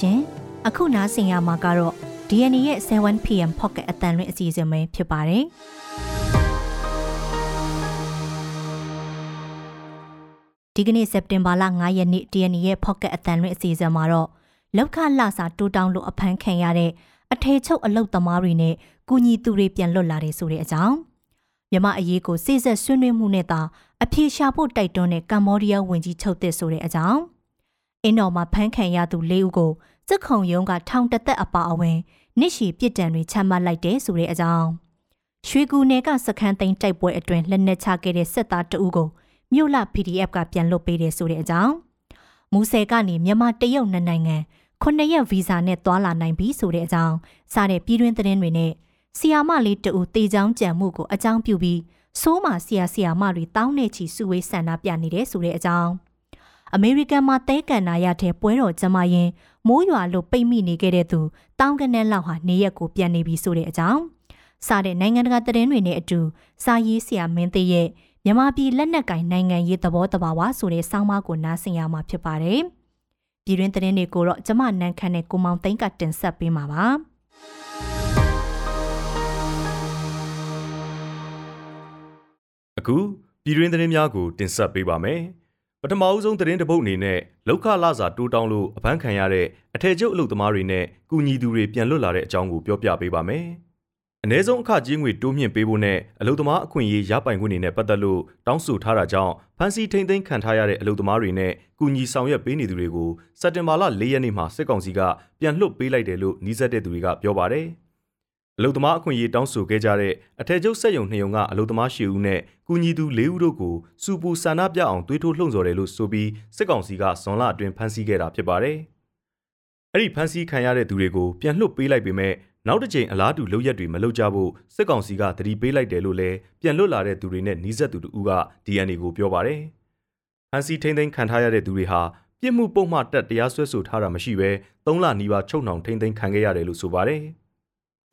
ရှင်။အခုနားဆင်ရမှာကတော့ DNA ရဲ့ 7pm pocket အတန်လွင့်အစီအစဉ်ပဲဖြစ်ပါတယ်။ဒီကနေ့စက်တင်ဘာလ9ရက်နေ့ DNA ရဲ့ pocket အတန်လွင့်အစီအစဉ်မှာတော့လောက်ခလစာတိုးတောင်းလို့အဖမ်းခံရတဲ့အထေချုပ်အလုတ်သမားတွေနဲ့ကုညီသူတွေပြန်လွတ်လာတယ်ဆိုတဲ့အကြောင်းမြမအရေးကိုစိစက်ဆွေးနွေးမှုနဲ့သာအပြေရှာဖို့တိုက်တွန်းတဲ့ကမ္ဘောဒီးယားဝန်ကြီးချုပ်သစ်ဆိုတဲ့အကြောင်း အင်းတော်မှာဖမ်းခံရသူ၄ဦးကိုစစ်ခုံရုံးကထောင်တသက်အပါအဝင်နှစ်ရှည်ပြစ်ဒဏ်တွေချမှတ်လိုက်တယ်ဆိုတဲ့အကြောင်းရွှေကူနယ်ကစခန်းသိမ်းတိုက်ပွဲအတွင်းလက်နက်ချခဲ့တဲ့စစ်သားတအုပ်ကိုမြို့လ PDF ကပြန်လွတ်ပေးတယ်ဆိုတဲ့အကြောင်းမူဆယ်ကနေမြန်မာတရုတ်နိုင်ငံခုနှစ်ရက်ဗီဇာနဲ့သွားလာနိုင်ပြီဆိုတဲ့အကြောင်းစတဲ့ပြည်တွင်းသတင်းတွေနဲ့ဆီယာမလေးတူတေချောင်းကြံမှုကိုအကြောင်းပြုပြီးစိုးမာဆီယာဆီယာမတွေတောင်းနေချီစုဝေးဆန္ဒပြနေတယ်ဆိုတဲ့အကြောင်း အမေရိကန်မှာတဲကန်နာရတဲ့ပွဲတော်ကျမရင်မိုးရွာလို့ပိတ်မိနေခဲ့တဲ့သူတောင်းကနန်းလောက်ဟာနေရက်ကိုပြန်နေပြီဆိုတဲ့အကြောင်းစတဲ့နိုင်ငံတကာသတင်းတွေနဲ့အတူစာရေးဆရာမင်းသေးရဲ့မြမပြည်လက်နက်ကင်နိုင်ငံရေးသဘောတဘာဝဆိုတဲ့ဆောင်းပါးကိုနားဆင်ရမှာဖြစ်ပါတယ်။ပြည်တွင်းသတင်းတွေကိုတော့ကျမနန်းခမ်းနဲ့ကိုမောင်သိန်းကတင်ဆက်ပေးမှာပါအခုပြည်တွင်းသတင်းများကိုတင်ဆက်ပေးပါမယ် ပထမအဦးဆုံးသတင်းတပုတ်အနေနဲ့လောက်ခလာစာတိုးတောင်းလို့အဖမ်းခံရတဲ့အထည်ချုပ်အလုပ်သမားတွေနဲ့ကုညီသူတွေပြန်လွတ်လာတဲ့အကြောင်းကိုပြောပြပေးပါမယ်။အ ਨੇ ဆုံးအခကြေးငွေတိုးမြင့်ပေးဖို့နဲ့အလုပ်သမားအခွင့်အရေးရပိုင်ခွင့်တွေနဲ့ပတ်သက်လို့တောင်းဆိုထားတာကြောင့်ဖမ်းဆီးထိန်သိမ်းခံထားရတဲ့အလုပ်သမားတွေနဲ့ကုညီဆောင်ရွက်ပေးနေသူတွေကိုစက်တင်ဘာလ၄ရက်နေ့မှာစစ်ကောင်စီကပြန်လွှတ်ပေးလိုက်တယ်လို့နှီးစက်တဲ့သူတွေကပြောပါတယ်။ အလုပ်သမားအခွင့်အရေးတောင်းဆိုခဲ့ကြတဲ့အထက်ချုပ်ဆက်ယုံနှစ်ယုံကအလုပ်သမား၈ဦးနဲ့ကုညီသူ၄ဦးတို့ကိုစူပူဆန္ဒပြအောင်တွေးထိုးလှုံ့ဆော်တယ်လို့ဆိုပြီးစစ်ကောင်စီကဇွန်လအတွင်းဖမ်းဆီးခဲ့တာဖြစ်ပါတယ်။အဲ့ဒီဖမ်းဆီးခံရတဲ့သူတွေကိုပြန်လွှတ်ပေးလိုက်ပေမဲ့နောက်တစ်ကြိမ်အလားတူလုပ်ရက်တွေမလုပ်ကြဖို့စစ်ကောင်စီကတတိပေးလိုက်တယ်လို့လည်းပြန်လွတ်လာတဲ့သူတွေနဲ့နှီးဆက်သူတို့က DNA ကိုပြောပါတယ်။ဟန်စီထိန်သိမ်းခံထားရတဲ့သူတွေဟာပြစ်မှုပုံမှန်တက်တရားစွဲဆိုထားတာမရှိဘဲ၃လနီးပါးချုပ်နှောင်ထိန်သိမ်းခံခဲ့ရတယ်လို့ဆိုပါတယ်။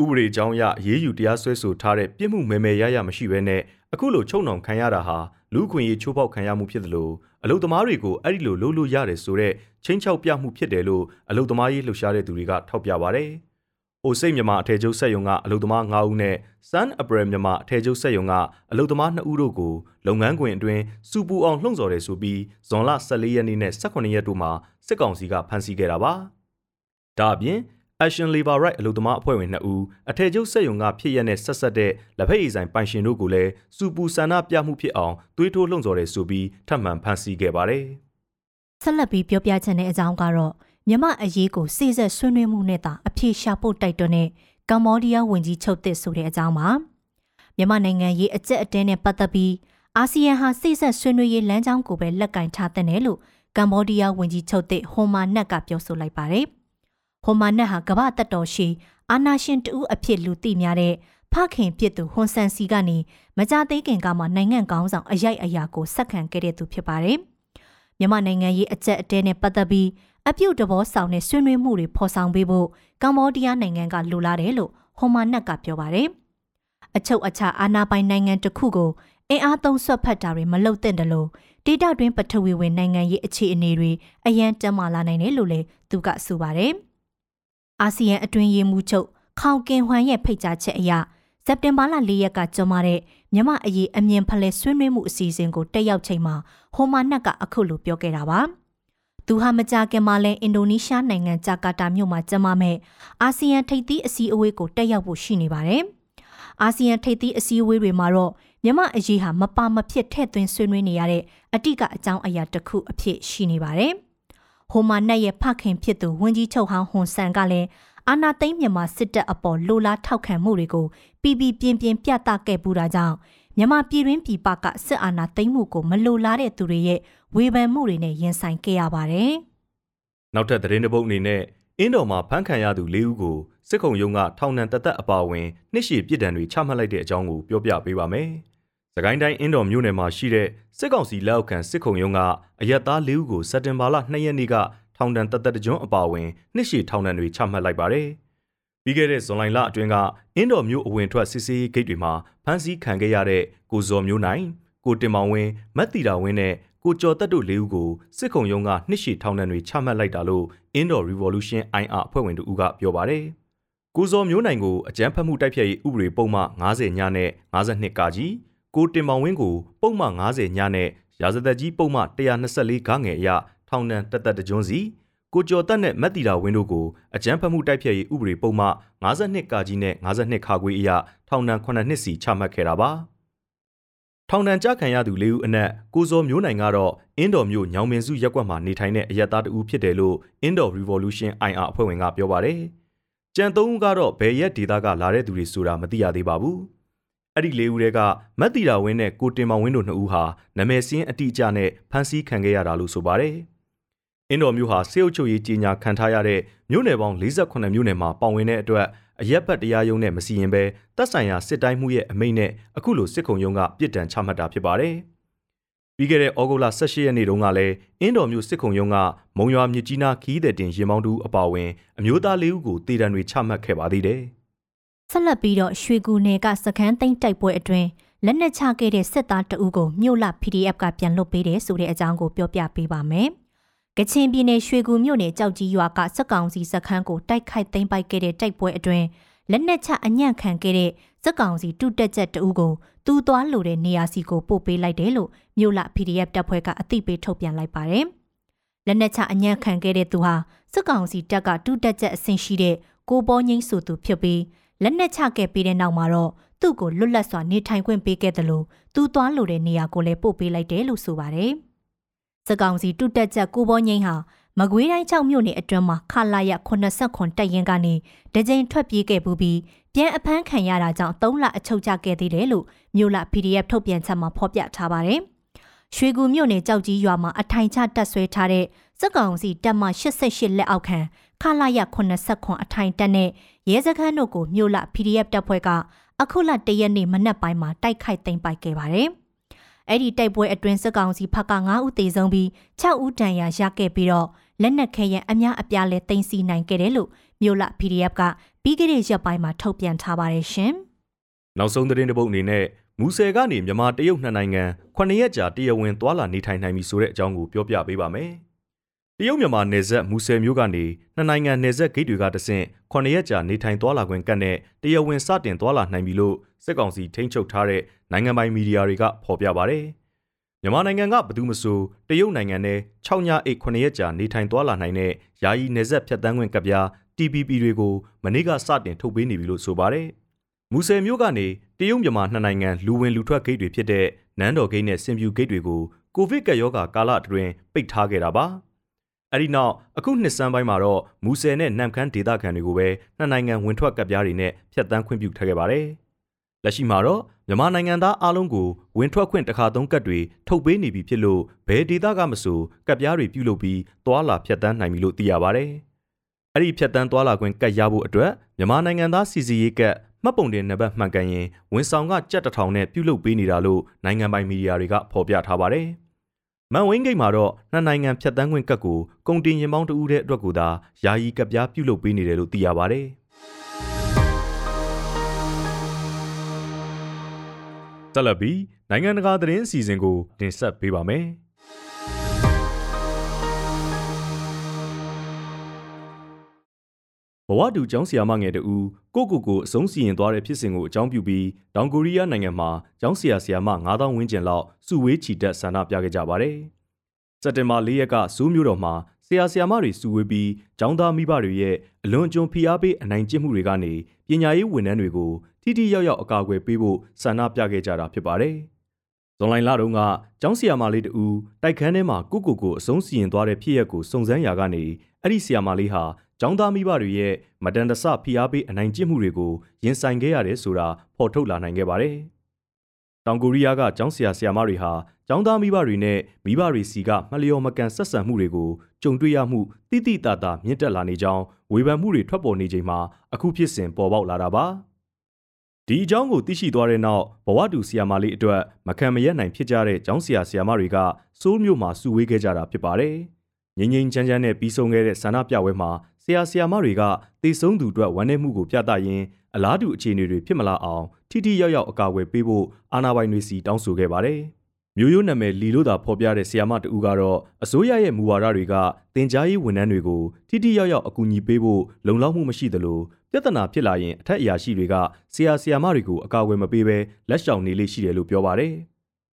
ဥပဒေကြောင်းအရရေးယူတရားစွဲဆိုထားတဲ့ပြစ်မှုမဲမဲရရမရှိဘဲနဲ့အခုလိုချုပ်နှောင်ခံရတာဟာလူခွင့်ရေးချိုးဖောက်ခံရမှုဖြစ်တယ်လို့အလုသမားတွေကိုအဲ့ဒီလိုလုပ်လို့ရတယ်ဆိုတဲ့ချင်းချောက်ပြမှုဖြစ်တယ်လို့အလုသမားရေးလှုပ်ရှားတဲ့သူတွေကထောက်ပြပါတယ်။အိုစိတ်မြန်မာအထည်ချုပ်ဆက်ယုံကအလုပ်သမား9ဦးနဲ့ Sun April မြန်မာအထည်ချုပ်ဆက်ယုံကအလုပ်သမား2ဦးတို့ကိုလုပ်ငန်းခွင်အတွင်းစူပူအောင်လှုံ့ဆော်တယ်ဆိုပြီးဇွန်လ14ရက်နေ့နဲ့18ရက်တို့မှာစစ်ကောင်စီကဖမ်းဆီးခဲ့တာပါ။ဒါအပြင် Action Labor Right အလုပ်သမားအဖွဲ့ဝင်2ဦးအထည်ချုပ်ဆက်ယုံကဖြစ်ရတဲ့ဆက်ဆက်တဲ့လက်ဖက်ရည်ဆိုင်ပိုင်ရှင်တို့ကိုလည်းစူပူဆန္ဒပြမှုဖြစ်အောင်သွေးထိုးလှုံ့ဆော်တယ်ဆိုပြီးထပ်မံဖမ်းဆီးခဲ့ပါတယ်။ဆက်လက်ပြီးပြောပြချင်တဲ့အကြောင်းကတော့မြမအရေးကိုစိစက်ဆွေးနွေးမှုနဲ့သာအပြေရှာဖို့တိုက်တွန်းတဲ့ကမ္ဘောဒီးယားဝန်ကြီးချုပ်သစ်ဆိုတဲ့အကြောင်းပါမြမနိုင်ငံရေးအကျက်အတဲနဲ့ပတ်သက်ပြီးအာဆီယံဟာစိစက်ဆွေးနွေးရေးလမ်းကြောင်းကိုပဲလက်ကင်ထားတဲ့လို့ကမ္ဘောဒီးယားဝန်ကြီးချုပ်သစ်ဟွန်မာနက်ကပြောဆိုလိုက်ပါတယ် ဟွန်မာနက်ဟာကမ္ဘာတက်တော်ရှိအာနာရှင်တူအဖြစ်လူသိများတဲ့ဖခင်ဖြစ်သူဟွန်ဆန်စီကနေမကြသေးခင်ကမှနိုင်ငံကောင်းဆောင်အရိုက်အရာကိုဆက်ခံခဲ့တဲ့သူဖြစ်ပါတယ်မြန်မာနိုင်ငံရေးအကျက်အတဲနဲ့ပတ်သက်ပြီးအပြုတ်တဘောဆောင်တဲ့ဆွေးနွေးမှုတွေဖော်ဆောင်ပေးဖို့ကမ္ဘောဒီးယားနိုင်ငံကလိုလားတယ်လို့ဟွန်မာနက်ကပြောပါတယ်။အချုပ်အခြာအာဏာပိုင်နိုင်ငံတစ်ခုကိုအင်အားသုံးဆွတ်ဖက်တာတွေမလုပ်သင့်တယ်လို့ဒေတာတွင်ပထဝီဝင်နိုင်ငံရေးအခြေအနေတွေအရန်တမလာနိုင်တယ်လို့လည်းသူကဆိုပါတယ်။ အာဆီယံအတွင်းရေးမှူးချုပ်ခေါင်ကင်ဟွမ်ရဲ့ဖိတ်ကြားချက်အရစက်တင်ဘာလ၄ရက်ကကျင်းပတဲ့မြမအရေးအမြင်ဖလှယ်ဆွေးနွေးမှုအစီအစဉ်ကိုတက်ရောက်ချိန်မှာဟိုမာနက်ကအခုလိုပြောခဲ့တာပါ။သူဟာမကြာခင်မှာလဲအင်ဒိုနီးရှားနိုင်ငံဂျာကာတာမြို့မှာကျင်းပမဲ့အာဆီယံထိပ်သီးအစည်းအဝေးကိုတက်ရောက်ဖို့ရှိနေပါတယ်။အာဆီယံထိပ်သီးအစည်းအဝေးတွေမှာတော့မြန်မာအရေးဟာမပါမဖြစ်ထည့်သွင်းဆွေးနွေးနေရတဲ့အတိကအကြောင်းအရာတစ်ခုအဖြစ်ရှိနေပါတယ်။ ဟိုမာနက်ရဲ့ဖခင်ဖြစ်သူဝန်ကြီးချုပ်ဟောင်းဟွန်ဆန်ကလည်းအာနာသိန်းမြန်မာစစ်တပ်အပေါ်လိုလားထောက်ခံမှုတွေကိုပြီးပြီးပြင်းပြင်းပြသခဲ့ပူတာကြောင့်မြန်မာပြည်တွင်းပြည်ပကစစ်အာဏာသိမ်းမှုကိုမလိုလားတဲ့သူတွေရဲ့ဝေဖန်မှုတွေနဲ့ရင်ဆိုင်ခဲ့ရပါတယ်။နောက်ထပ်သတင်းတစ်ပုဒ်အနေနဲ့အင်းတော်မှာဖမ်းခံရသူ၄ဦးကိုစစ်ခုံရုံးကထောင်ဒဏ်တသက်အပါအဝင်နှစ်ရှည်ပြစ်ဒဏ်တွေချမှတ်လိုက်တဲ့အကြောင်းကိုပြောပြပေးပါမယ်။ စကိုင်းတိုင်းအင်းတော်မြို့နယ်မှာရှိတဲ့စစ်ကောင်စီလက်အောက်ခံစစ်ခုံရုံးကအရက်သား၄ဦးကိုစက်တင်ဘာလ2ရက်နေ့ကထောင်ဒဏ်တသက်တကြွအပါအဝင်နှစ်ရှည်ထောင်ဒဏ်တွေချမှတ်လိုက်ပါတယ်။ပြီးခဲ့တဲ့ဇွန်လလအတွင်းကအင်းတော်မျိုးအဝင်ထွက်စစ်ဆေးရေးဂိတ်တွေမှာဖမ်းဆီးခံခဲ့ရတဲ့ကိုဇော်မျိုးနိုင်ကိုတင်မောင်ဝင်းမတ်တီတာဝင်းနဲ့ကိုကျော်တက်တို့လေးဦးကိုစစ်ခုံရုံးကနှစ်ရှည်ထောင်ဒဏ်တွေချမှတ်လိုက်တာလို့ Indo Revolution IR အဖွဲ့ဝင်တို့ကပြောပါတယ်။ကိုစောမျိုးနိုင်ကိုအကြမ်းဖက်မှုတိုက်ဖျက်ရေးဥပဒေပုံမှ90ညနဲ့52ကကြီး ကိုတင်မောင်ဝင်းကိုပုံမှ90ညနဲ့ရာဇသက်ကြီးပုံမှ124ခငယ်အရထောင်ဒဏ်တသက်တကြွန်းစီကိုကျော်တက်နဲ့မက်တီတာဝင်းတို့ကိုအကြမ်းဖက်မှုတိုက်ဖျက်ရေးဥပဒေပုံမှ52ကကြီးနဲ့52ခါခွေအရထောင်ဒဏ်9နှစ်စီချမှတ်ခဲ့တာပါ။ထောင်ဒဏ်ကြခံရသူ၄ဦးအနက်ကိုစောမျိုးနိုင်ကတော့အင်းတော်မျိုးညောင်မင်းစုရက်ကွက်မှာနေထိုင်တဲ့အရက်သားတဦးဖြစ်တယ်လို့ Indo Revolution IR အဖွဲ့ဝင်ကပြောပါတယ်။ကြံသုံးဦးကတော့ဘယ်ရက်ဒေတာကလာတဲ့သူတွေဆိုတာမသိရသေးပါဘူး။ အဲ့ဒီ၄ဦးတွေကမက်တီတာဝင်းနဲ့ကိုတင်မောင်ဝင်းတို့နှစ်ဦးဟာနာမည်စင်းအတိအကျနဲ့ဖမ်းဆီးခံခဲ့ရတာလို့ဆိုပါတယ်။အင်းတော်မျိုးဟာစေအုပ်ချုပ်ရေးကြီးညာခံထားရတဲ့မြို့နယ်ပေါင်း48မြို့နယ်မှာပါဝင်တဲ့အတွက်အရက်ဘတ်တရားရုံးနဲ့မစီရင်ဘဲတပ်ဆိုင်ရာစစ်တိုင်းမှုရဲ့အမိန့်နဲ့အခုလိုစစ်ခုံရုံးကပြစ်ဒဏ်ချမှတ်တာဖြစ်ပါတယ်။ပြီးခဲ့တဲ့ဩဂုတ်လ18ရက်နေ့တုန်းကလည်းအင်းတော်မျိုးစစ်ခုံရုံးကမုံရွာမြစ်ကြီးနားခီးတဲ့တင်ရင်မောင်းတူအပါအဝင်အမျိုးသားလေးဦးကိုတေတံတွေချမှတ်ခဲ့ပါသေးတယ်။ ဆက်လက်ပြီးတော့ရွှေကူနယ်ကစခန်းသိမ်းတိုက်ပွဲအတွင်းလက်နက်ချခဲ့တဲ့စစ်သားတအုပ်ကိုမြို့လ PDF ကပြန်လွတ်ပေးတယ်ဆိုတဲ့အကြောင်းကိုပြောပြပေးပါမယ်။ကချင်ပြည်နယ်ရွှေကူမြို့နယ်ကြောက်ကြီးရွာကစက်ကောင်စီစခန်းကိုတိုက်ခိုက်သိမ်းပိုက်ခဲ့တဲ့တိုက်ပွဲအတွင်းလက်နက်ချအညံ့ခံခဲ့တဲ့စက်ကောင်စီတုတက်ချက်တဦးကိုသူ့သွားလိုတဲ့နေရာစီကိုပို့ပေးလိုက်တယ်လို့မြို့လ PDF တပ်ဖွဲ့ကအသိပေးထုတ်ပြန်လိုက်ပါတယ်။လက်နက်ချအညံ့ခံခဲ့တဲ့သူဟာစက်ကောင်စီတပ်ကတုတက်ချက်အဆင့်ရှိတဲ့ကိုပေါ်ငိမ့်ဆိုသူဖြစ်ပြီး လက်နက်ချခဲ့ပြီးတဲ့နောက်မှာတော့သူ့ကိုလွတ်လပ်စွာနေထိုင်ခွင့်ပေးခဲ့တယ်လို့သူ့သွားလိုတဲ့နေရာကိုလည်းပို့ပေးလိုက်တယ်လို့ဆိုပါတယ်။စကောင်စီတုတက်ချက်ကိုဘောငိမ့်ဟာမကွေးတိုင်း6မြို့နယ်အတွင်းမှာခလာရ89တက်ရင်ကနေဒကြိမ်ထွက်ပြေးခဲ့ပူပြီးပြန်အဖမ်းခံရတာကြောင့်3လအချုပ်ကျခဲ့သေးတယ်လို့မြို့လ PDF ထုတ်ပြန်ချက်မှာဖော်ပြထားပါတယ်။ရွှေကူမြို့နယ်ကြောက်ကြီးရွာမှာအထိုင်ချတက်ဆွဲထားတဲ့စက်ကောင်စီတပ်မ88လက်အောက်ခံ ခလာရ89အထိုင်တက်နဲ့ရဲစခန်းတို့ကိုမြို့လ PDF တပ်ဖွဲ့ကအခုလတရက်နေ့မနက်ပိုင်းမှာတိုက်ခိုက်သိမ်းပိုက်ခဲ့ပါတယ်။အဲ့ဒီတိုက်ပွဲအတွင်းစစ်ကောင်စီဖက်က9ဦးသေဆုံးပြီး6ဦးဒဏ်ရာရခဲ့ပြီးတော့လက်နက်ခဲယံအများအပြားလဲတင်စီနိုင်ခဲ့တယ်လို့မြို့လ PDF ကပြီးခဲ့တဲ့ရက်ပိုင်းမှာထုတ်ပြန်ထားပါတယ်ရှင်။နောက်ဆုံးသတင်းတစ်ပုဒ်အနေနဲ့မူဆယ်ကနေမြန်မာတရုတ်နှစ်နိုင်ငံ9ရက်ကြာတရားဝင်သွာလာနေထိုင်နိုင်ပြီဆိုတဲ့အကြောင်းကိုပြောပြပေးပါမယ်။ တရုတ်မြန်မာနယ်စပ်မူဆယ်မြို့ကနေနှစ်နိုင်ငံနယ်စပ်ဂိတ်တွေကတဆင့်9ရက်ကြာနေထိုင်သွာလာခွင့်ကတ်နဲ့တရားဝင်စတင်သွာလာနိုင်ပြီလို့စစ်ကောင်စီထိန်းချုပ်ထားတဲ့နိုင်ငံပိုင်မီဒီယာတွေကဖော်ပြပါဗျ။မြန်မာနိုင်ငံကဘယ်သူမှဆိုတရုတ်နိုင်ငံနဲ့6ညအိတ်9ရက်ကြာနေထိုင်သွားလာနိုင်တဲ့ယာယီနယ်စပ်ဖြတ်တန်းခွင့်ကပြား TPP တွေကိုမနေ့ကစတင်ထုတ်ပေးနေပြီလို့ဆိုပါတယ်။မူဆယ်မြို့ကနေတရုတ်မြန်မာနှစ်နိုင်ငံလူဝင်လူထွက်ဂိတ်တွေဖြစ်တဲ့နန်းတော်ဂိတ်နဲ့စင်ပြူဂိတ်တွေကိုကိုဗစ်ကပ်ရောဂါကာလအတွင်းပိတ်ထားခဲ့တာပါ။ အဲဒီနောက်အခုနှစ်စန်းပိုင်းမှာတော့မူဆယ်နဲ့နမ်ခမ်းဒေသခံတွေကိုပဲနှစ်နိုင်ငံဝင်ထွက်ကပ်ပြားတွေနဲ့ဖြတ်တန်းခွင့်ပြုထားခဲ့ပါတယ်။လက်ရှိမှာတော့မြန်မာနိုင်ငံသားအလုံးကိုဝင်ထွက်ခွင့်တစ်ခါသုံးကတ်တွေထုတ်ပေးနေပြီဖြစ်လို့ဘယ်ဒေသကမဆိုကတ်ပြားတွေပြုလုပ်ပြီးသွာလာဖြတ်တန်းနိုင်ပြီလို့သိရပါဗျ။အဲ့ဒီဖြတ်တန်းသွာလာခွင့်ကတ်ရဖို့အတွက်မြန်မာနိုင်ငံသားစီစီရေးကတ်မှတ်ပုံတင်နံပါတ်မှန်ကန်ရင်ဝန်ဆောင်ကကြက်တထောင်နဲ့ပြုလုပ်ပေးနေတာလို့နိုင်ငံပိုင်မီဒီယာတွေကဖော်ပြထားပါတယ်။ မန်ဝင်းဂိတ်မှာတော့နှစ်နိုင်ငံဖြတ်တန်းခွင့်ကတ်ကိုကုန်တင်ရင်ပေါင်းတဦးတဲ့အတွက်ကိုသာယာယီကတ်ပြားပြုလုပ်ပေးနေတယ်လို့သိရပါတယ်။ဆက်လက်ပြီးနိုင်ငံတကာသတင်းအစီအစဉ်ကိုတင်ဆက်ပေးပါမယ်။ ဝတူကျောင်းဆရာမငယ်တူကိုကိုကိုအဆုံးစီရင်သွားတဲ့ဖြစ်စဉ်ကိုအကြောင်းပြုပြီးတောင်ကိုရီးယားနိုင်ငံမှာကျောင်းဆရာဆရာမ9000ဝန်းကျင်လောက်စုဝေးချီတက်ဆန္ဒပြခဲ့ကြပါတယ်။စက်တင်ဘာ၄ရက်ကစူးမျိုးတော်မှာဆရာဆရာမတွေစုဝေးပြီးကျောင်းသားမိဘတွေရဲ့အလွန်အကျွံဖိအားပေးအနိုင်ကျင့်မှုတွေကနေပညာရေးဝန်ထမ်းတွေကိုထိထိရောက်ရောက်အကာအကွယ်ပေးဖို့ဆန္ဒပြခဲ့ကြတာဖြစ်ပါတယ်။ဇွန်လလတုန်းကကျောင်းဆီယာမလေးတူတိုက်ခန်းထဲမှာကုကုကိုအဆုံးစီရင်သွားတဲ့ဖြစ်ရပ်ကိုစုံစမ်းရာကနေ အဲ့ဒီဆီယာမလေးဟာကျောင်းသားမိဘတွေရဲ့မတန်တဆဖိအားပေးအနိုင်ကျင့်မှုတွေကိုရင်ဆိုင်ခဲ့ရတယ်ဆိုတာဖော်ထုတ်လာနိုင်ခဲ့ပါတယ်။တောင်ကိုရီးယားကကျောင်းဆရာဆရာမတွေဟာကျောင်းသားမိဘတွေနဲ့မိဘတွေစီကမလျော်မကန်ဆက်ဆံမှုတွေကိုကြုံတွေ့ရမှုတိတိတသာမြင့်တက်လာနေကြောင်းဝေဖန်မှုတွေထွက်ပေါ်နေချိန်မှာအခုဖြစ်စဉ်ပေါ်ပေါက်လာတာပါ။ဒီအကြောင်းကိုသိရှိသွားတဲ့နောက်ဘဝတူဆီယာမလေးအတွက်မခံမရက်နိုင်ဖြစ်ကြတဲ့ကျောင်းဆရာဆရာမတွေကစိုးမျိုးမှာစုဝေးခဲ့ကြတာဖြစ်ပါတယ်။ ငြိမ်ငြိမ်ချမ်းချမ်းနဲ့ပြီးဆုံးခဲ့တဲ့ဆန္ဒပြပွဲမှာဆရာဆရာမတွေကတေဆုံးသူအတွက်ဝမ်းနည်းမှုကိုပြသရင်းအလားတူအခြေအနေတွေဖြစ်မလာအောင်ထိထိရောက်ရောက်အကာအကွယ်ပေးဖို့အာဏာပိုင်တွေစီတောင်းဆိုခဲ့ပါတယ်။မျိုးရိုးနာမည်လီလို့သာဖော်ပြတဲ့ဆီယာမတူကတော့အစိုးရရဲ့မူဝါဒတွေကတင် जा ရေးဝန်ထမ်းတွေကိုထိထိရောက်ရောက်အကူအညီပေးဖို့လုံလောက်မှုမရှိသလိုပြဿနာဖြစ်လာရင်အထက်အရာရှိတွေကဆီယာဆီယာမတွေကိုအကာအကွယ်မပေးဘဲလက်ရှောင်နေလိမ့်ရှိတယ်လို့ပြောပါတယ်။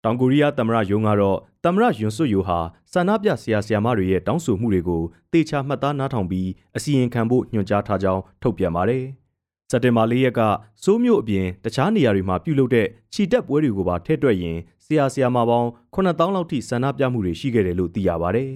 တောင်ကိုရီးယားသမ္မတယုံကတော့သမ္မတယွန်ဆွတ်ယိုဟာဆန္ဒပြဆီယာဆီယာမတွေရဲ့တောင်းဆိုမှုတွေကိုတေချာမှတ်သားနားထောင်ပြီးအစီရင်ခံဖို့ညွှန်ကြားထားကြောင်းထုတ်ပြန်ပါတယ်။စက်တင်ဘာ၄ရက်ကစိုးမျိုးအပြင်တခြားနေရာတွေမှာပြုလုပ်တဲ့ခြိတက်ပွဲတွေကိုပါထည့်တွက်ရင်ဆရာဆရာမပေါင်း9000လောက်ထိဆန္ဒပြမှုတွေရှိခဲ့တယ်လို့သိရပါဗျ။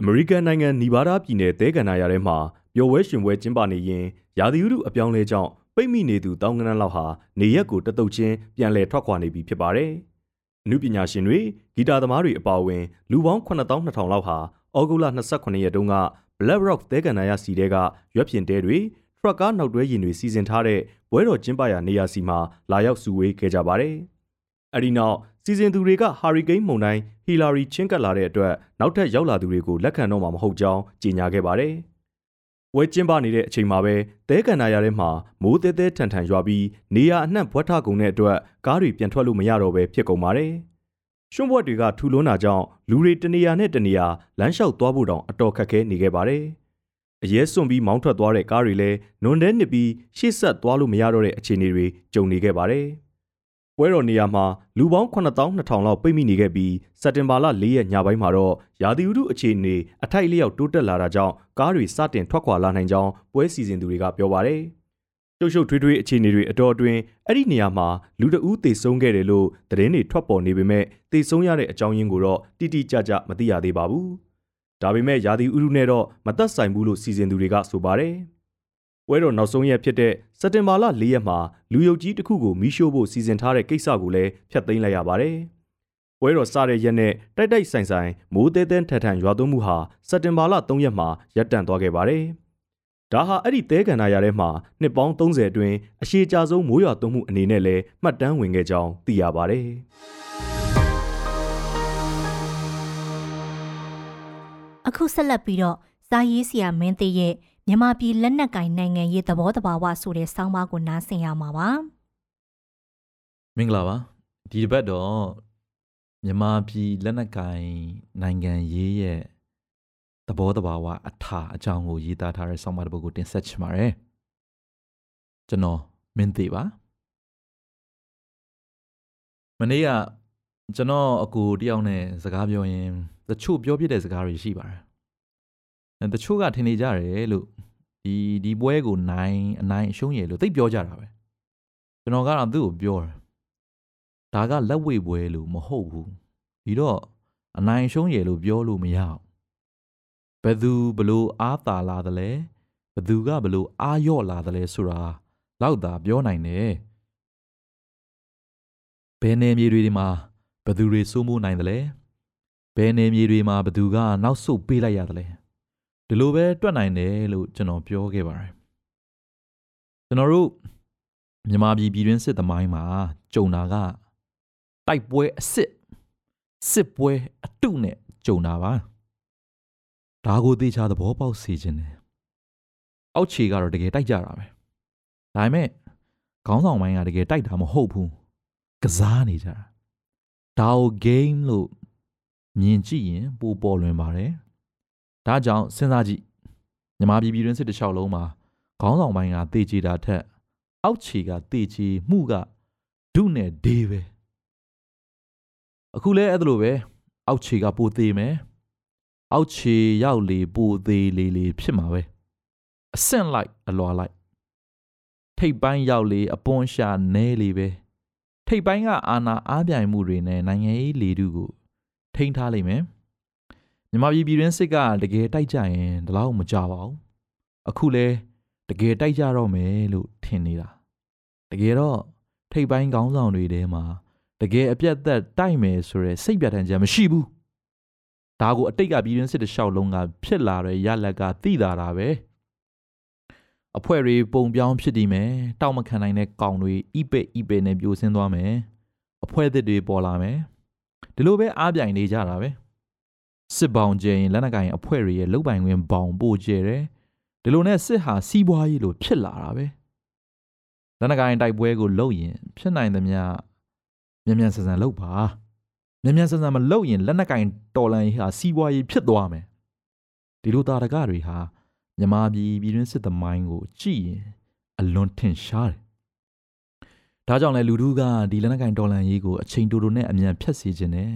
အမေရိကန်နိုင်ငံနီဗားဒါးပြည်နယ်သဲကန်နာရထဲမှာပျော်ဝဲရှင်ပွဲကျင်းပနေရင်ရာသီဥတုအပြောင်းလဲကြောင့် ပိတ်မိနေသူတောင်းကနန်းလောက်ဟာနေရက်ကိုတတုတ်ချင်းပြန်လည်ထွက်ခွာနေပြီဖြစ်ပါတယ်။အမှုပညာရှင်တွေဂီတာသမားတွေအပါအဝင်လူပေါင်း9200လောက်ဟာဩဂုတ်လ28ရက်တုန်းက Black Rock သဲကန်နာရစီတဲကရွက်ပြင်တဲတွေထရက်ကားနောက်တွဲယာဉ်တွေစီစဉ်ထားတဲ့ပွဲတော်ကျင်းပရာနေရာစီမှာလာရောက်စုဝေးခဲ့ကြပါတယ်။အဲဒီနောက်စီစဉ်သူတွေကဟာရီကိန်းမုန်တိုင်းဟီလာရီချင်းကပ်လာတဲ့အတွက်နောက်ထပ်ရောက်လာသူတွေကိုလက်ခံတော့မှာမဟုတ်ကြောင်းကြေညာခဲ့ပါတယ်။ ဝဲကျင်းပနေတဲ့အချိန်မှာပဲတဲကန်နာရထဲမှာမိုးတဲတဲထန်ထန်ရွာပြီးနေရအနှံ့ဘွက်ထကုန်တဲ့အတွက်ကားတွေပြန်ထွက်လို့မရတော့ပဲဖြစ်ကုန်ပါတယ်။ရွှွန့်ဘွက်တွေကထူလွန်းတာကြောင့်လူတွေတနေရာနဲ့တနေရာလမ်းလျှောက်သွားဖို့တောင်အတော်ခက်ခဲနေခဲ့ပါတယ်။အရဲစွန့်ပြီးမောင်းထွက်သွားတဲ့ကားတွေလည်းနွန်တဲနစ်ပြီးရှေ့ဆက်သွားလို့မရတော့တဲ့အခြေအနေတွေကြုံနေခဲ့ပါတယ်။ ပွဲတော်နေရာမှာလူပေါင်း9200လောက်ပိတ်မိနေခဲ့ပြီးစက်တင်ဘာလ4ရက်ညပိုင်းမှာတော့ရာသီဥတုအခြေအနေအထိုက်လျောက်တိုးတက်လာတာကြောင့်ကားတွေစတင်ထွက်ခွာလာနိုင်ကြောင်းပွဲစီစဉ်သူတွေကပြောပါတယ်။ရှုပ်ရှုပ်ထွေးထွေးအခြေအနေတွေအတော်အတွင်းအဲ့ဒီနေရာမှာလူတအူးသေဆုံးခဲ့တယ်လို့သတင်းတွေထွက်ပေါ်နေပေမဲ့သေဆုံးရတဲ့အကြောင်းရင်းကိုတော့တိတိကျကျမသိရသေးပါဘူး။ဒါပေမဲ့ရာသီဥတုနဲ့တော့မသက်ဆိုင်ဘူးလို့စီစဉ်သူတွေကဆိုပါတယ်။ ပွဲတော်နောက်ဆုံးရက်ဖြစ်တဲ့စက်တင်ဘာလ၄ရက်မှာလူယုံကြီးတစ်ခုကိုမီးရှို့ဖို့စီစဉ်ထားတဲ့ကိစ္စကိုလည်းဖျက်သိမ်းလိုက်ရပါတယ်။ပွဲတော်စတဲ့ရက်နဲ့တိုက်တိုက်ဆိုင်ဆိုင်မိုးသေးသေးထထန်ရွာသွန်းမှုဟာစက်တင်ဘာလ3ရက်မှာရပ်တန့်သွားခဲ့ပါတယ်။ဒါဟာအဲ့ဒီသဲကန္နာရထဲမှာနှစ်ပေါင်း30အတွင်းအရှိကြဆုံးမိုးရွာသွန်းမှုအနေနဲ့လည်းမှတ်တမ်းဝင်ခဲ့ကြောင်းသိရပါတယ်။အခုဆက်လက်ပြီးတော့ဇာရေးစီယာမင်းသေးရဲ့ မြန်မာပြည်လက်နက်ကင်နိုင်ငံရေးသဘောတဘာဝဆိုတဲ့ဆောင်းပါးကိုနားဆင်ရမှာပါမင်္ဂလာပါဒီတစ်ပတ်တော့မြန်မာပြည်လက်နက်ကင်နိုင်ငံရေးရဲ့သဘောတဘာဝအထာအကြောင်းကိုရေးသားထားတဲ့ဆောင်းပါးတစ်ပုဒ်ကိုတင်ဆက်ချင်ပါတယ်ကျွန်တော်မင်းသေးပါမနေ့ကကျွန်တော်အကူတယောက်နဲ့စကားပြောရင်တချို့ပြောပြတဲ့စကားတွေရှိပါတယ် တချို့ကထင်နေကြတယ်လို့ဒီဒီပွဲကိုနိုင်အနိုင်အရှုံးရလို့သိပြောကြတာပဲကျွန်တော်ကတော့သူ့ကိုပြောတယ်ဒါကလက်ဝိပွဲလို့မဟုတ်ဘူးဒီတော့အနိုင်ရှုံးရလို့ပြောလို့မရဘူးဘယ်သူဘလို့အားသာလာသလဲဘသူကဘလို့အားရော့လာသလဲဆိုတာလောက်သာပြောနိုင်တယ်ဘယ်နေမြေတွေဒီမှာဘသူတွေစိုးမိုးနိုင်သလဲဘယ်နေမြေတွေမှာဘသူကနောက်ဆုတ်ပေးလိုက်ရသလဲ ဒီလိုပဲတွက်နိုင်တယ်လို့ကျွန်တော်ပြောခဲ့ပါတယ်ကျွန်တော်တို့မြန်မာပြည်ပြည်တွင်းစစ်သမိုင်းမှာကြုံတာကတိုက်ပွဲအစ်စ်စစ်ပွဲအတုနဲ့ကြုံတာပါဒါကိုသေချာသဘောပေါက်စေခြင်းတယ်အောက်ခြေကတော့တကယ်တိုက်ကြတာပဲဒါပေမဲ့ခေါင်းဆောင်ပိုင်းကတကယ်တိုက်တာမဟုတ်ဘူးကစားနေကြတာဒါကို game လို့မြင်ကြည့်ရင်ပိုပေါ်လွင်ပါတယ်။ ဒါကြောင့်စဉ်းစားကြည့်မြမပြည်ပြည်တွင်းစစ်တစ်လျှောက်လုံးမှာခေါင်းဆောင်ပိုင်းကတေချေတာထက် အောက်ခြေကတေချေမှုကဒုနဲ့ဒေးပဲအခုလဲအဲ့ဒါလိုပဲအောက်ခြေကပိုသေးမယ်အောက်ခြေရောက်လေပိုသေးလေလေဖြစ်မှာပဲအဆင့်လိုက်အလွာလိုက်ထိပ်ပိုင်းရောက်လေအပွန်ရှာနဲလေပဲထိပ်ပိုင်းကအာနာအားပြိုင်မှုတွေနဲ့နိုင်ငံရေးလေတုကိုထိန်းထားလိမ့်မယ် မြန်မာပြည်ပြည်တွင်းစစ်ကတကယ်တိုက်ကြရင်ဒီလောက်မကြပါဘူးအခုလဲတကယ်တိုက်ကြတော့မယ်လို့ထင်နေတာတကယ်တော့ထိပ်ပိုင်းခေါင်းဆောင်တွေထဲမှာတကယ်အပြတ်သက်တိုက်မယ်ဆိုရယ်စိတ်ပြဋ္ဌာန်းချက်မရှိဘူးဒါကိုအတိတ်ကပြည်တွင်းစစ်တလျှောက်လုံးကဖြစ်လာတဲ့ရလက်ကသိတာတာပဲအဖွဲ့တွေပုံပြောင်းဖြစ်တည်မယ်တောက်မခံနိုင်တဲ့ကောင်တွေဣပိဣပိနဲ့ပြိုဆင်းသွားမယ်အဖွဲ့သစ်တွေပေါ်လာမယ်ဒီလိုပဲအားပြိုင်နေကြတာပဲ စစ်ပေါင်ကျရင်လက်နက်ကင်အဖွဲ့တွေရဲ့လုတ်ပိုင်ခွင့်ပေါင်ပို့ကျတယ်ဒီလိုနဲ့စစ်ဟာစီးပွားရေးလိုဖြစ်လာတာပဲလက်နက်ကိုင်တိုက်ပွဲကိုလုပ်ရင်ဖြစ်နိုင်သမျှမြန်မြန်ဆန်ဆန်လုပ်ပါမြန်မြန်ဆန်ဆန်မလုပ်ရင်လက်နက်ကင်တော်လန်ရေးဟာစီးပွားရေးဖြစ်သွားမယ်ဒီလိုတာရကတွေဟာမြမာပြည်ပြည်တွင်းစစ်သမိုင်းကိုကြည့်ရင်အလွန်ထင်ရှားတယ်ဒါကြောင့်လဲလူတို့ကဒီလက်နက်ကင်တော်လန်ရေးကိုအချိန်တိုတိုနဲ့အမြန်ဖြတ်စေခြင်းနဲ့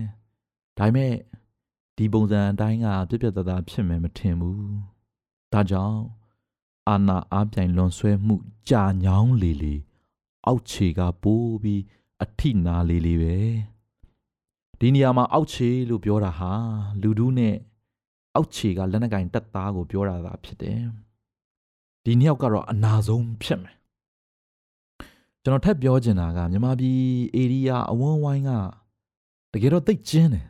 ဒါပေမဲ့ ဒီပုံစံအတိုင်းကပြက်ပြက်သားသားဖြစ်မယ်မထင်ဘူးဒါကြောင့်အာနာအားပြိုင်လွန်ဆွဲမှုကြာညောင်းလေလေအောက်ခြေကပိုးပြီးအထိနာလေလေပဲဒီနေရာမှာအောက်ခြေလို့ပြောတာဟာလူဒူးနဲ့အောက်ခြေကလက်နက်ကင်တက်သားကိုပြောတာသာဖြစ်တယ်ဒီနှစ်ယောက်ကတော့အနာဆုံးဖြစ်မယ်ကျွန်တော်ထပ်ပြောချင်တာကမြန်မာပြည်ဧရိယာအဝန်းဝိုင်းကတကယ်တော့သိကျင်းတယ်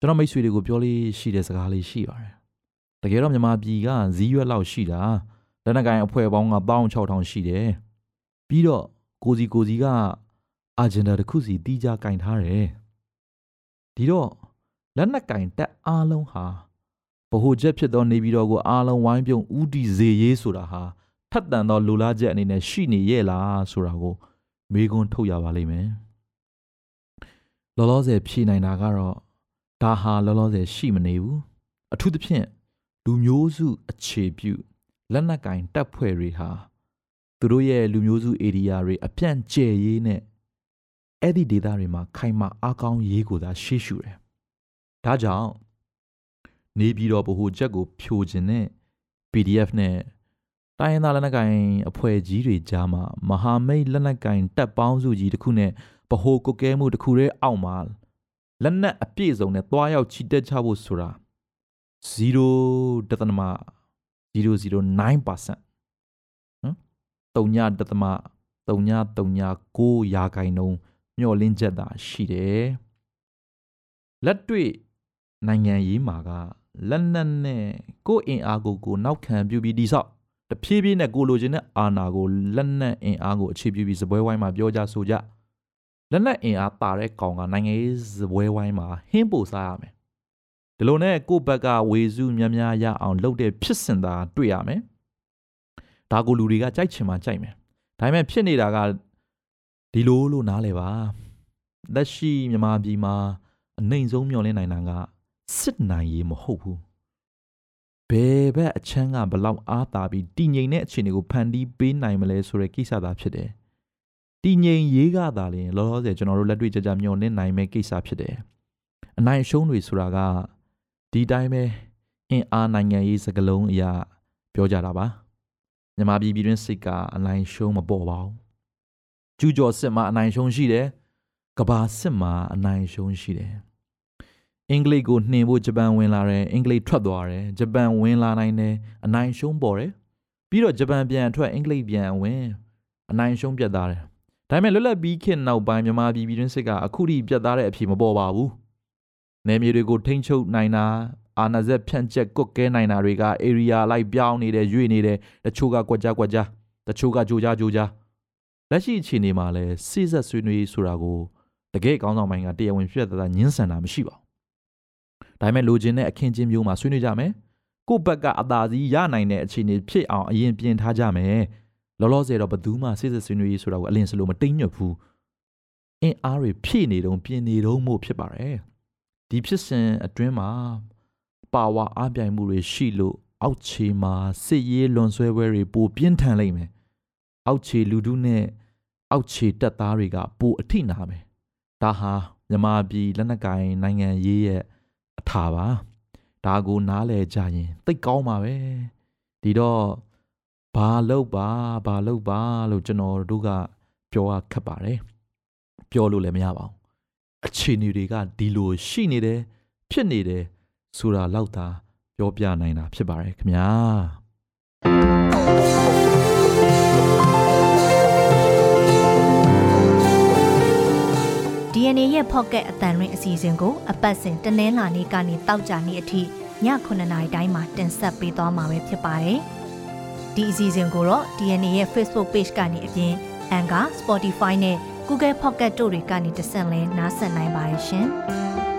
ကျွန်တော်မိတ်ဆွေတွေကိုပြောလေးရှိတဲ့စကားလေးရှိပါတယ်တကယ်တော့မြန်မာပြည်ကဇီးရွက်လောက်ရှိတာလက်နက်ကင်အဖွဲ့ပေါင်းက16000ရှိတယ်ပြီးတော့ကိုစီကိုစီကအာဂျင်ဒါတစ်ခုစီတီးကြကင်ထားတယ်ဒီတော့လက်နက်ကင်တက်အားလုံးဟာဗဟိုချက်ဖြစ်သောနေပြည်တော်ကိုအားလုံးဝိုင်းပြုံဥတီစေရေးဆိုတာဟာထက်တန်သောလူလားချက်အနေနဲ့ရှိနေရဲ့လားဆိုတာကိုမေးခွန်းထုတ်ရပါလိမ့်မယ်လောလောဆယ်ဖြေနိုင်တာကတော့ ဒါဟာလောလောဆယ်ရှိမနေဘူးအထူးသဖြင့်လူမျိုးစုအခြေပြုလက်နက်ကင်တပ်ဖွဲ့တွေဟာသူတို့ရဲ့လူမျိုးစုဧရိယာတွေအပြန့်ကျဲရေးနဲ့အဲ့ဒီဒေသတွေမှာခိုင်မာအားကောင်းရေးကိုသာရှေ့ရှုတယ်။ဒါကြောင့်နေပြည်တော်ဗဟိုချက်ကိုဖြိုခြင်းနဲ့ PDF နဲ့တိုင်းရင်းသားလက်နက်ကိုင်အဖွဲ့ကြီးတွေကြားမှာမဟာမိတ်လက်နက်ကိုင်တပ်ပေါင်းစုကြီးတစ်ခုနဲ့ဗဟိုကုတ်ကဲမှုတစ်ခုတည်းအောက်မှာ လက်နက်အပြည့်စုံနဲ့တွားရောက်ချီတက်ချဖို့ဆိုတာ0.009%နော်3.3.9ရာခိုင်နှုန်းမျှော်လင့်ချက်သာရှိတယ်လက်တွေ့နိုင်ငံရေးမှာကလက်နက်နဲ့ကိုယ်အင်အားကိုကိုနောက်ခံပြုပြီးတိဆောက်တဖြည်းဖြည်းနဲ့ကိုလိုချင်တဲ့အာဏာကိုလက်နက်အင်အားကိုအခြေပြုပြီးစပွဲဝိုင်းမှာပြောကြဆိုကြ လက်နက်အင်အားတာတဲ့ကောင်ကနိုင်ငံရေးစပွဲဝိုင်းမှာဟင်းပို့စားရမယ်ဒီလိုနဲ့ကိုယ့်ဘက်ကဝေစုများများရအောင်လုပ်တဲ့ဖြစ်စဉ်သာတွေ့ရမယ်ဒါကိုလူတွေကကြိုက်ချင်မှကြိုက်မယ်ဒါပေမဲ့ဖြစ်နေတာကဒီလိုလို့နားလဲပါလက်ရှိမြန်မာပြည်မှာအနိုင်ဆုံးမျှော်လင့်နိုင်တာကစစ်နိုင်ရေးမဟုတ်ဘူးဘယ်ဘက်အချမ်းကဘလောက်အားတာပြီးတည်ငြိမ်တဲ့အခြေအနေကိုဖန်တီးပေးနိုင်မလဲဆိုတဲ့ကိစ္စသာဖြစ်တယ် တည်ငြိမ်ရေးကသာလျှင်လောလောဆယ်ကျွန်တော်တို့လက်တွေ့ကြကြမျှော်လင့်နိုင်မယ့်ကိစ္စဖြစ်တယ်အနိုင်ရှုံးတွေဆိုတာကဒီတိုင်းပဲအင်အားနိုင်ငံရေးစကလုံးအရာပြောကြတာပါမြန်မာပြည်ပြည်တွင်းစိတ်ကအနိုင်ရှုံးမပေါ်ပါဘူးကျူးကျော်စစ်မှာအနိုင်ရှုံးရှိတယ်ကဘာစစ်မှာအနိုင်ရှုံးရှိတယ်အင်္ဂလိပ်ကိုနှင်ဖို့ဂျပန်ဝင်လာတယ်အင်္ဂလိပ်ထွက်သွားတယ်ဂျပန်ဝင်လာနိုင်တယ်အနိုင်ရှုံးပေါ်တယ်ပြီးတော့ဂျပန်ပြန်ထွက်အင်္ဂလိပ်ပြန်ဝင်အနိုင်ရှုံးပြတ်သားတယ် ဒါပေမဲ့လွတ်လပ်ပြီးခေတ်နောက်ပိုင်းမြန်မာပြည်ပြည်တွင်းစစ်ကအခုထိပြတ်သားတဲ့အဖြစ်မပေါ်ပါဘူးနယ်မြေတွေကိုထိမ့်ချုပ်နိုင်တာအာဏာစက်ဖြန့်ကျက်ကွက်ကဲနိုင်တာတွေက area လိုက်ပြောင်းနေတယ်ရွေ့နေတယ်တချို့ကကွက်ကြကွက်ကြတချို့ကကြိုကြကြိုကြလက်ရှိအခြေအနေမှာလဲစိစက်ဆွေးနွေးဆိုတာကိုတကယ်ကောင်းဆောင်ပိုင်းကတရားဝင်ပြတ်သားညှင်းဆန်တာမရှိပါဘူးဒါပေမဲ့လိုချင်တဲ့အခင်းချင်းမျိုးမှာဆွေးနွေးကြမယ်ကိုယ့်ဘက်ကအသာစီးရနိုင်တဲ့အခြေအနေဖြစ်အောင်အရင်ပြင်ထားကြမယ် လောလောဆယ်တော့ဘယ်သူမှစိစက်ဆွေးနွေးရေးဆိုတာကိုအလင်းစလို့မတိမ်ညွတ်ဘူးအင်းအားတွေဖြည့်နေတုံးပြင်နေတုံးမို့ဖြစ်ပါတယ်ဒီဖြစ်စဉ်အတွင်းမှာပါဝါအပြိုင်မှုတွေရှိလို့အောက်ခြေမှာစစ်ရေးလွန်ဆွဲပွဲတွေပိုပြင်းထန်လိမ့်မယ်အောက်ခြေလူထုနဲ့အောက်ခြေတပ်သားတွေကပိုအထိနာမယ်ဒါဟာမြမာပြည်လက်နက်ကင်နိုင်ငံရေးရဲ့အထာပါဒါကိုနားလဲကြရင်သိကောင်းပါပဲဒီတော့ ဘာလုပ်ပါဘာလုပ်ပါလို့ကျွန်တော်တို့ကပြောရခက်ပါတယ်ပြောလို့လည်းမရပါဘူးအခြေအနေတွေကဒီလိုရှိနေတယ်ဖြစ်နေတယ်ဆိုတာလောက်သာပြောပြနိုင်တာဖြစ်ပါတယ်ခင်ဗျာ DNA ရဲ့ Pocket အတန်ရင်းအစီအစဉ်ကိုအပတ်စဉ်တနင်္လာနေ့ကနေတောက်ကြနေ့အထိည9:00နာရီတိုင်းမှာတင်ဆက်ပေးသွားမှာပဲဖြစ်ပါတယ်။ ဒီအစီအစဉ်ကိုတော့ DNA ရဲ့ Facebook Page ကနေအပြင် Anchor, Spotify နဲ့ Google Pocket တို့တွေကနေတဆင့်လဲနားဆင်နိုင်ပါတယ်ရှင်။